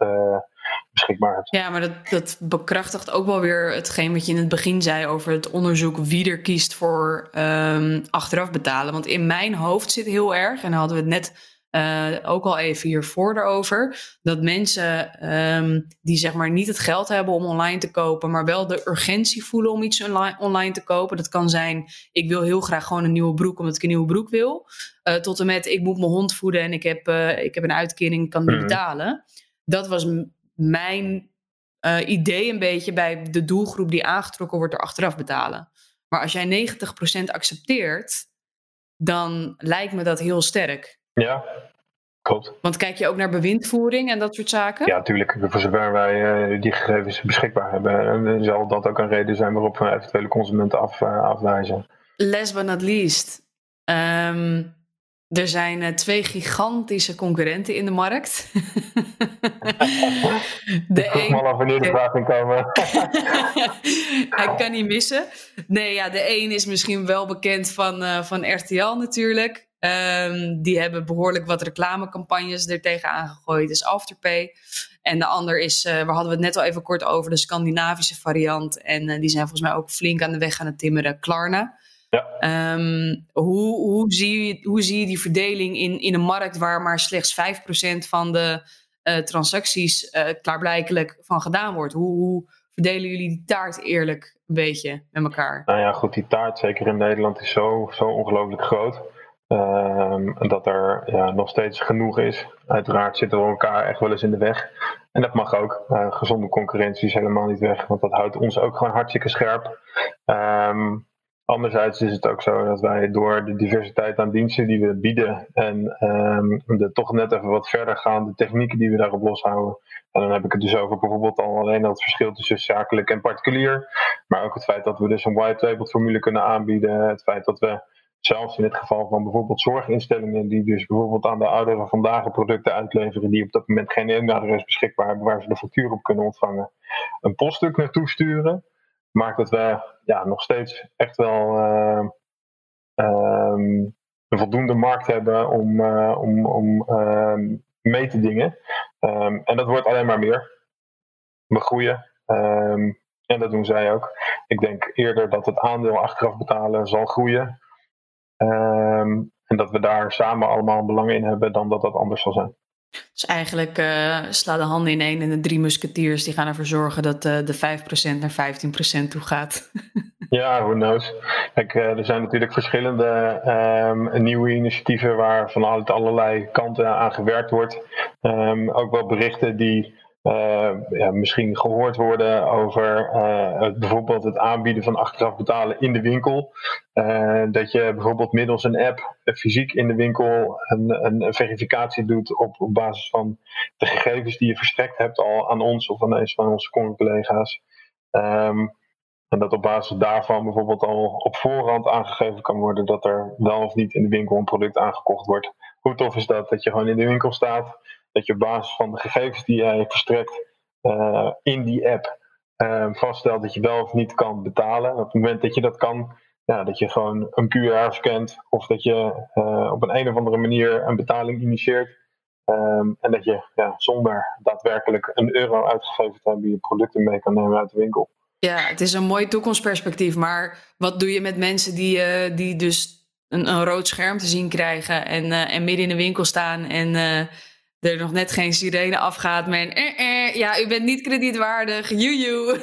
Speaker 3: beschikbaar hebt.
Speaker 2: Ja, maar dat, dat bekrachtigt ook wel weer hetgeen wat je in het begin zei over het onderzoek wie er kiest voor um, achteraf betalen. Want in mijn hoofd zit heel erg, en dan hadden we het net uh, ook al even hiervoor erover, dat mensen um, die zeg maar niet het geld hebben om online te kopen, maar wel de urgentie voelen om iets online, online te kopen. Dat kan zijn, ik wil heel graag gewoon een nieuwe broek omdat ik een nieuwe broek wil. Uh, tot en met, ik moet mijn hond voeden en ik heb, uh, ik heb een uitkering, ik kan niet mm. betalen. Dat was mijn idee een beetje bij de doelgroep die aangetrokken wordt er achteraf betalen. Maar als jij 90% accepteert, dan lijkt me dat heel sterk.
Speaker 3: Ja, klopt.
Speaker 2: Want kijk je ook naar bewindvoering en dat soort zaken?
Speaker 3: Ja, natuurlijk. Voor zover wij uh, die gegevens beschikbaar hebben, zal dat ook een reden zijn waarop we eventuele consumenten af, uh, afwijzen.
Speaker 2: Last but not least. Um, er zijn twee gigantische concurrenten in de markt.
Speaker 3: de een... maar af wanneer de vraag in komen.
Speaker 2: Hij kan niet missen. Nee, ja, de een is misschien wel bekend van, van RTL natuurlijk. Um, die hebben behoorlijk wat reclamecampagnes er tegen aangegooid. is Afterpay. En de ander is, uh, waar hadden we het net al even kort over, de Scandinavische variant. En die zijn volgens mij ook flink aan de weg aan het timmeren. Klarna.
Speaker 3: Ja.
Speaker 2: Um, hoe, hoe, zie je, hoe zie je die verdeling in, in een markt waar maar slechts 5% van de uh, transacties klaarblijkelijk van gedaan wordt? Hoe, hoe, verdelen jullie die taart eerlijk een beetje met elkaar?
Speaker 3: Nou ja, goed, die taart, zeker in Nederland, is zo, zo ongelooflijk groot. Um, dat er ja, nog steeds genoeg is. Uiteraard zitten we elkaar echt wel eens in de weg. En dat mag ook. Uh, gezonde concurrentie is helemaal niet weg, want dat houdt ons ook gewoon hartstikke scherp. Um, Anderzijds is het ook zo dat wij door de diversiteit aan diensten die we bieden en um, de toch net even wat verder gaan, de technieken die we daarop loshouden. En dan heb ik het dus over bijvoorbeeld al alleen dat verschil tussen zakelijk en particulier. Maar ook het feit dat we dus een white label formule kunnen aanbieden. Het feit dat we zelfs in het geval van bijvoorbeeld zorginstellingen die dus bijvoorbeeld aan de ouderen vandaag producten uitleveren die op dat moment geen e-mailadres beschikbaar hebben waar ze de factuur op kunnen ontvangen, een poststuk naartoe sturen maakt dat we ja, nog steeds echt wel uh, um, een voldoende markt hebben om, uh, om, om uh, mee te dingen. Um, en dat wordt alleen maar meer. We groeien. En dat doen zij ook. Ik denk eerder dat het aandeel achteraf betalen zal groeien. En dat we daar samen allemaal belang in hebben dan dat dat anders zal zijn.
Speaker 2: Dus eigenlijk uh, sla de handen in één en de drie musketiers die gaan ervoor zorgen dat uh, de 5% naar 15% toe gaat.
Speaker 3: ja, who knows. Kijk, uh, er zijn natuurlijk verschillende um, nieuwe initiatieven waar vanuit allerlei kanten aan gewerkt wordt. Um, ook wel berichten die ja, misschien gehoord worden over bijvoorbeeld het aanbieden van achteraf betalen in de winkel. dat je bijvoorbeeld middels een app fysiek in de winkel een, een, verificatie doet op, basis van de gegevens die je verstrekt hebt al aan ons of aan een van onze collega's. Um, en dat op basis daarvan bijvoorbeeld al op voorhand aangegeven kan worden dat er wel of niet in de winkel een product aangekocht wordt. Hoe tof is dat? Dat je gewoon in de winkel staat, dat je op basis van de gegevens die jij verstrekt uh, in die app uh, vaststelt dat je wel of niet kan betalen. op het moment dat je dat kan, ja, dat je gewoon een QR scant of dat je uh, op een, een of andere manier een betaling initieert. Um, en dat je ja, zonder daadwerkelijk een euro uitgegeven te hebben je producten mee kan nemen uit de winkel.
Speaker 2: Ja, het is een mooi toekomstperspectief. Maar wat doe je met mensen die, die dus een, een, rood scherm te zien krijgen en, en midden in de winkel staan en er nog net geen sirene afgaat met eh, eh, ja, u bent niet kredietwaardig, joejoe.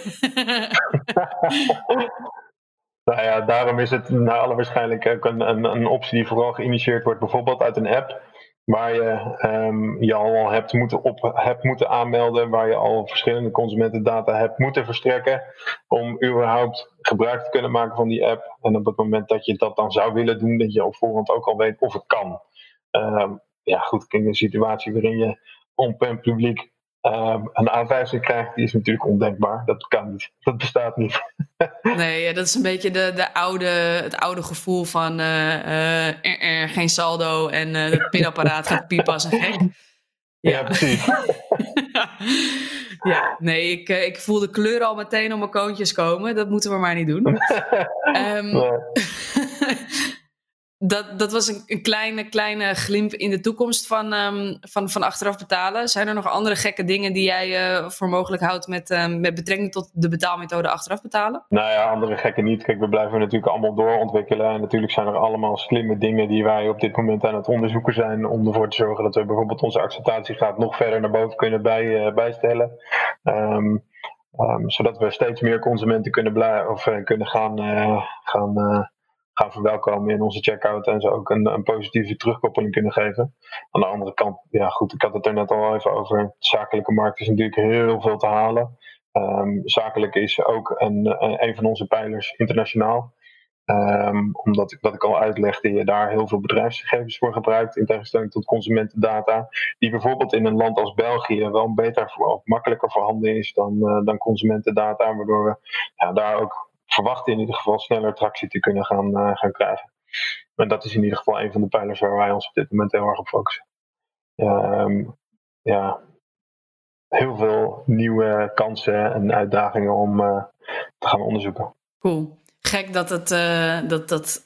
Speaker 3: nou ja, daarom is het naar alle waarschijnlijkheid een, een, een optie die vooral geïnitieerd wordt, bijvoorbeeld uit een app waar je um, je al hebt moeten, op, hebt moeten aanmelden, waar je al verschillende consumentendata hebt moeten verstrekken om überhaupt gebruik te kunnen maken van die app. En op het moment dat je dat dan zou willen doen, dat je op voorhand ook al weet of het kan. Um, ja, goed, in een situatie waarin je on publiek um, een aanwijzing krijgt, die is natuurlijk ondenkbaar. Dat kan niet. Dat bestaat niet.
Speaker 2: nee, dat is een beetje de, de oude, het oude gevoel van uh, uh, er, er, geen saldo en uh, het pinapparaat gaat piepen als een gek.
Speaker 3: Ja, ja precies.
Speaker 2: ja, nee, ik, ik voel de kleuren al meteen op mijn koontjes komen. Dat moeten we maar niet doen. um, dat, dat was een, een, kleine, kleine glimp in de toekomst van, um, van, van achteraf betalen. Zijn er nog andere gekke dingen die jij uh, voor mogelijk houdt met, um, met betrekking tot de betaalmethode achteraf betalen?
Speaker 3: Nou ja, andere gekke niet. Kijk, we blijven natuurlijk allemaal doorontwikkelen. En natuurlijk zijn er allemaal slimme dingen die wij op dit moment aan het onderzoeken zijn. Om ervoor te zorgen dat we bijvoorbeeld onze acceptatiegraad nog verder naar boven kunnen bij, uh, bijstellen. Um, zodat we steeds meer consumenten kunnen, of, uh, kunnen gaan, gaan gaan verwelkomen in onze checkout en ze ook een, een, positieve terugkoppeling kunnen geven. Aan de andere kant, ja goed, ik had het er net al even over. Zakelijke markt is natuurlijk heel veel te halen. Um, zakelijk is ook een, een van onze pijlers internationaal. Um, omdat wat ik al uitlegde, je daar heel veel bedrijfsgegevens voor gebruikt, in tegenstelling tot consumentendata, die bijvoorbeeld in een land als België wel beter of makkelijker voorhanden is dan, uh, dan consumentendata, waardoor we ja, daar ook verwachten in ieder geval sneller tractie te kunnen gaan, uh, gaan krijgen. En dat is in ieder geval een van de pijlers waar wij ons op dit moment heel erg op focussen. Um, ja, heel veel nieuwe kansen en uitdagingen om uh, te gaan onderzoeken.
Speaker 2: Cool. Gek dat het uh, dat, dat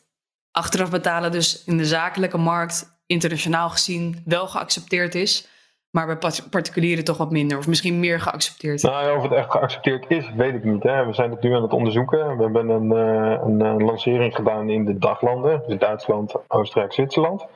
Speaker 2: achteraf betalen dus in de zakelijke markt internationaal gezien wel geaccepteerd is maar bij particulieren toch wat minder, of misschien meer geaccepteerd?
Speaker 3: Nou ja, of het echt geaccepteerd is, weet ik niet. Hè. We zijn het nu aan het onderzoeken. We hebben een, uh, een, een lancering gedaan in de daglanden, dus Duitsland, Oostenrijk, Zwitserland.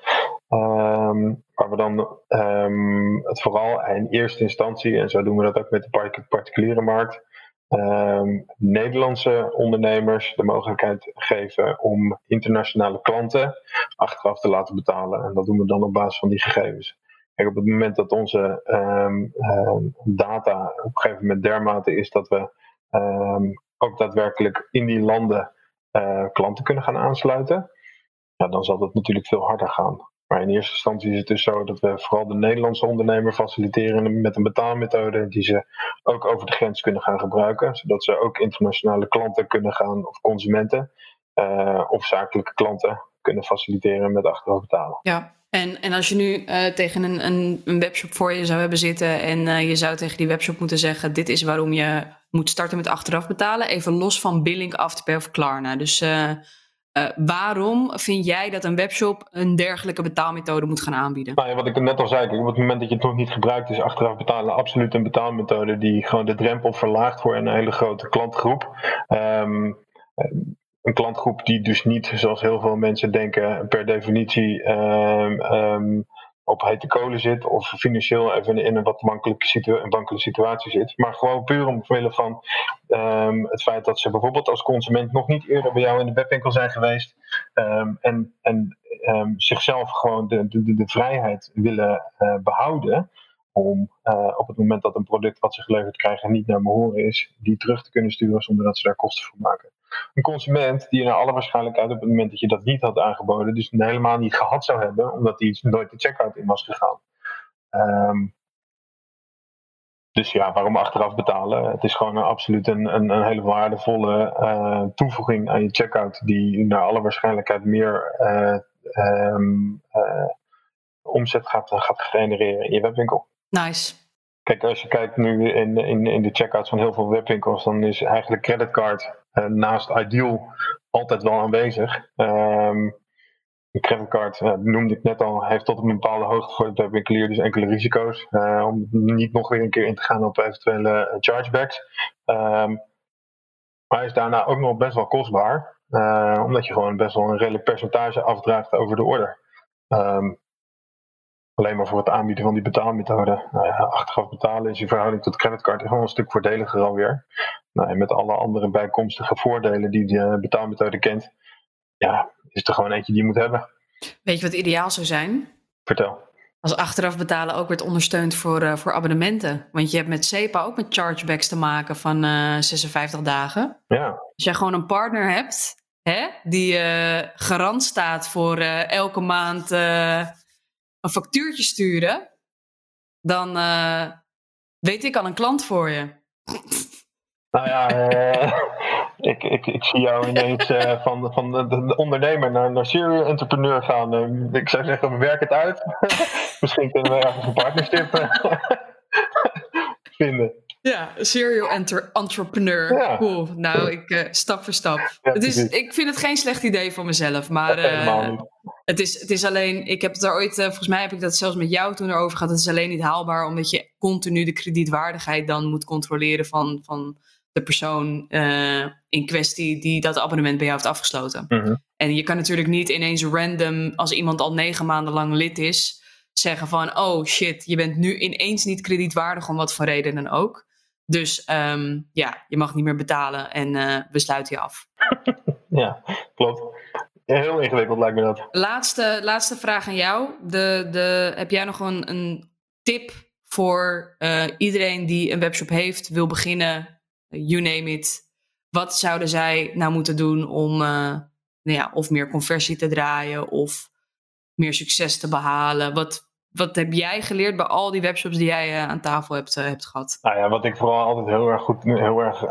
Speaker 3: Um, waar we dan um, het vooral in eerste instantie, en zo doen we dat ook met de particuliere markt, um, Nederlandse ondernemers de mogelijkheid geven om internationale klanten achteraf te laten betalen. En dat doen we dan op basis van die gegevens op het moment dat onze ehm, ehm, data op een gegeven moment dermate is dat we ehm, ook daadwerkelijk in die landen uh, klanten kunnen gaan aansluiten, ja, dan zal dat natuurlijk veel harder gaan. Maar in eerste instantie is het dus zo dat we vooral de Nederlandse ondernemer faciliteren met een betaalmethode die ze ook over de grens kunnen gaan gebruiken, zodat ze ook internationale klanten kunnen gaan, of consumenten, uh, of zakelijke klanten kunnen faciliteren met achteraf betalen.
Speaker 2: Ja, en, en als je nu uh, tegen een, een, een, webshop voor je zou hebben zitten en uh, je zou tegen die webshop moeten zeggen: Dit is waarom je moet starten met achteraf betalen, even los van billing, Afterpay of Klarna. Dus uh, waarom vind jij dat een webshop een dergelijke betaalmethode moet gaan aanbieden?
Speaker 3: Nou ja, wat ik net al zei, op het moment dat je het nog niet gebruikt, is achteraf betalen absoluut een betaalmethode die gewoon de drempel verlaagt voor een hele grote klantgroep. Um, een klantgroep die dus niet, zoals heel veel mensen denken, per definitie um, um, op hete kolen zit of financieel even in een wat makkelijke situa situatie zit. Maar gewoon puur omwille van um, het feit dat ze bijvoorbeeld als consument nog niet eerder bij jou in de webwinkel zijn geweest en, en zichzelf gewoon de, de, de vrijheid willen uh, behouden om op het moment dat een product wat ze geleverd krijgen niet naar me horen is, die terug te kunnen sturen zonder dat ze daar kosten voor maken. Een consument die naar alle waarschijnlijkheid op het moment dat je dat niet had aangeboden, dus helemaal niet gehad zou hebben, omdat hij nooit de checkout in was gegaan. Um, dus ja, waarom achteraf betalen? Het is gewoon een, absoluut een, een, een hele waardevolle uh, toevoeging aan je checkout, die naar alle waarschijnlijkheid meer uh, um, uh, omzet gaat, gaat genereren in je webwinkel.
Speaker 2: Nice.
Speaker 3: Kijk, als je kijkt nu in, in, in de checkouts van heel veel webwinkels, dan is eigenlijk creditcard naast Ideal altijd wel aanwezig. Um, de creditcard, uh, noemde ik net al, heeft tot een bepaalde hoogte voor de webwinkelier dus enkele risico's. Uh, om niet nog weer een keer in te gaan op eventuele eh, chargebacks. Maar hij is daarna ook nog best wel kostbaar. Omdat je gewoon best wel een redelijk percentage afdraagt over de order. Um, alleen maar voor het aanbieden van die betaalmethode. Nou ja, achteraf betalen is in verhouding tot creditcard gewoon een stuk voordeliger alweer. Nou, en met alle andere bijkomstige voordelen die de betaalmethode kent. Ja, is er gewoon eentje die je moet hebben.
Speaker 2: Weet je wat ideaal zou zijn?
Speaker 3: Vertel.
Speaker 2: Als achteraf betalen ook werd ondersteund voor, uh, voor abonnementen. Want je hebt met SEPA ook met chargebacks te maken van uh, eh, 56 dagen.
Speaker 3: Ja.
Speaker 2: Als jij gewoon een partner hebt hè, die uh, garant staat voor elke maand een factuurtje sturen, dan weet ik al een klant voor je.
Speaker 3: Nou ja, ik, ik, ik zie jou ineens uh, van, van de, de, ondernemer naar, naar serial entrepreneur gaan. Uh, ik zou zeggen, we werken het uit. Misschien kunnen we ergens een partnership uh, vinden.
Speaker 2: Ja, serial entrepreneur. Ja. Cool. Nou, ik, stap voor stap. Ja, het is, ik vind het geen slecht idee voor mezelf, maar het, is, het is alleen, ik heb het er ooit, volgens mij heb ik dat zelfs met jou toen erover gehad. Het is alleen niet haalbaar, omdat je continu de kredietwaardigheid dan moet controleren van, van de persoon uh, in kwestie die dat abonnement bij jou heeft afgesloten.
Speaker 3: Mhm.
Speaker 2: En je kan natuurlijk niet ineens random, als iemand al negen maanden lang lid is, zeggen van, oh shit, je bent nu ineens niet kredietwaardig om wat voor reden dan ook. Dus um, ja, je mag niet meer betalen en uh, we sluiten je af.
Speaker 3: ja, klopt. Heel ingewikkeld lijkt me dat.
Speaker 2: Laatste, laatste vraag aan jou. De, de, heb jij nog een, een tip voor uh, iedereen die een webshop heeft, wil beginnen, you name it. Wat zouden zij nou moeten doen om uh, nou ja, of meer conversie te draaien of meer succes te behalen? Wat, wat heb jij geleerd bij al die webshops die jij uh, aan tafel hebt, hebt gehad?
Speaker 3: Nou ja, wat ik vooral altijd heel erg goed, heel erg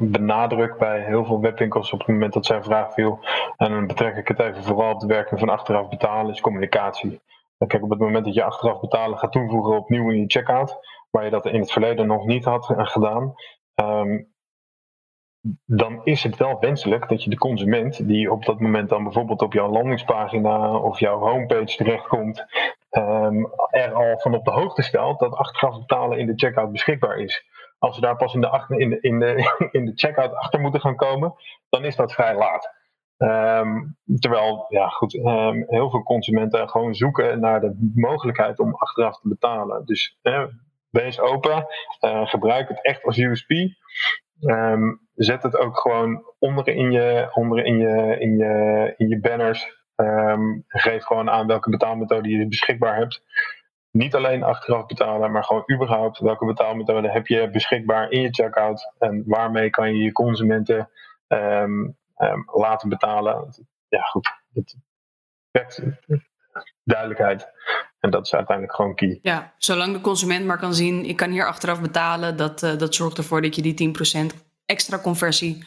Speaker 3: ehm, benadruk bij heel veel webwinkels op het moment dat zij vraag viel. En dan betrek ik het even vooral op de werking van achteraf betalen, is communicatie. Kijk, op het moment dat je achteraf betalen gaat toevoegen opnieuw in je checkout, waar je dat in het verleden nog niet had eh, gedaan, um, dan is het wel wenselijk dat je de consument, die op dat moment dan bijvoorbeeld op jouw landingspagina of jouw homepage terechtkomt, um, er al van op de hoogte stelt dat achteraf betalen in de checkout beschikbaar is. Als ze daar pas in de, de, in de, in de checkout achter moeten gaan komen, dan is dat vrij laat. Um, terwijl, ja goed, um, heel veel consumenten gewoon zoeken naar de mogelijkheid om achteraf te betalen. Dus wees open, uh, gebruik het echt als USP. Ehm, zet het ook gewoon onder in je, onder in je, in je, in je banners. geef gewoon aan welke betaalmethode je beschikbaar hebt. Niet alleen achteraf betalen, maar gewoon überhaupt welke betaalmethode heb je beschikbaar in je checkout. En waarmee kan je je consumenten um, um, laten betalen. Ja, goed. Het wekt duidelijkheid. En dat is uiteindelijk gewoon key.
Speaker 2: Ja, zolang de consument maar kan zien, ik kan hier achteraf betalen, dat, uh, dat zorgt ervoor dat je die 10% extra conversie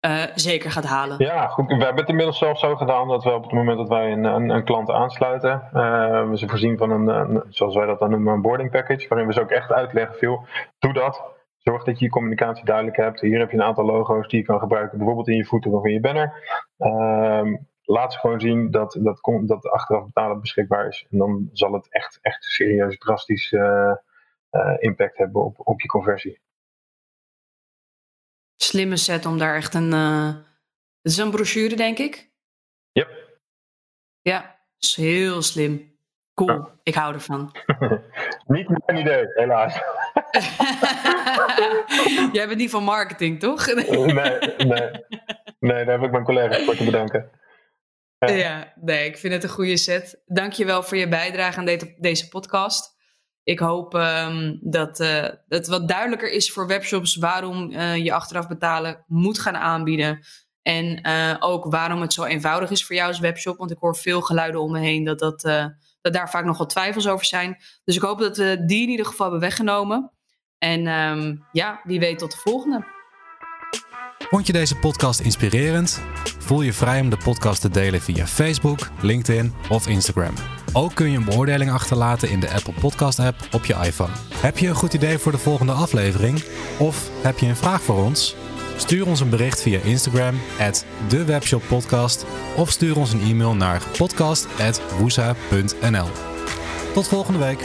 Speaker 2: uh, zeker gaat halen.
Speaker 3: Ja, goed. We hebben het inmiddels zelfs zo gedaan dat we op het moment dat wij een, een, een klant aansluiten, uh, we ze voorzien van een, een, zoals wij dat dan noemen, een boarding package, waarin we ze ook echt uitleggen, veel, doe dat. Zorg dat je je communicatie duidelijk hebt. Hier heb je een aantal logo's die je kan gebruiken, bijvoorbeeld in je footer of in je banner. Uh, laat ze gewoon zien dat, dat, dat achteraf betalen beschikbaar is. En dan zal het echt, echt serieus drastisch uh, impact hebben op, op je conversie.
Speaker 2: Slimme set om daar echt een. Uh, het is een brochure, denk ik.
Speaker 3: Yep.
Speaker 2: Ja, is heel slim. Cool, ja. ik hou ervan.
Speaker 3: Niet mijn idee, helaas.
Speaker 2: Jij bent niet van marketing, toch?
Speaker 3: nee, nee. Nee, daar heb ik mijn collega's voor te bedanken.
Speaker 2: Ja. ja. nee, ik vind het een goede set. Dank je wel voor je bijdrage aan deze podcast. Ik hoop um, dat uh, het wat duidelijker is voor webshops waarom uh, je achteraf betalen moet gaan aanbieden. En uh, ook waarom het zo eenvoudig is voor jou als webshop. Want ik hoor veel geluiden om me heen dat, dat, dat daar vaak nog twijfels over zijn. Dus ik hoop dat we die in ieder geval hebben weggenomen. En um, ja, wie weet tot de volgende.
Speaker 1: Vond je deze podcast inspirerend? Voel je vrij om de podcast te delen via Facebook, LinkedIn of Instagram. Ook kun je een beoordeling achterlaten in de Apple Podcast app op je iPhone. Heb je een goed idee voor de volgende aflevering? Of heb je een vraag voor ons? Stuur ons een bericht via Instagram, at dewebshoppodcast, of stuur ons een e-mail naar podcast.woesa.nl. Tot volgende week!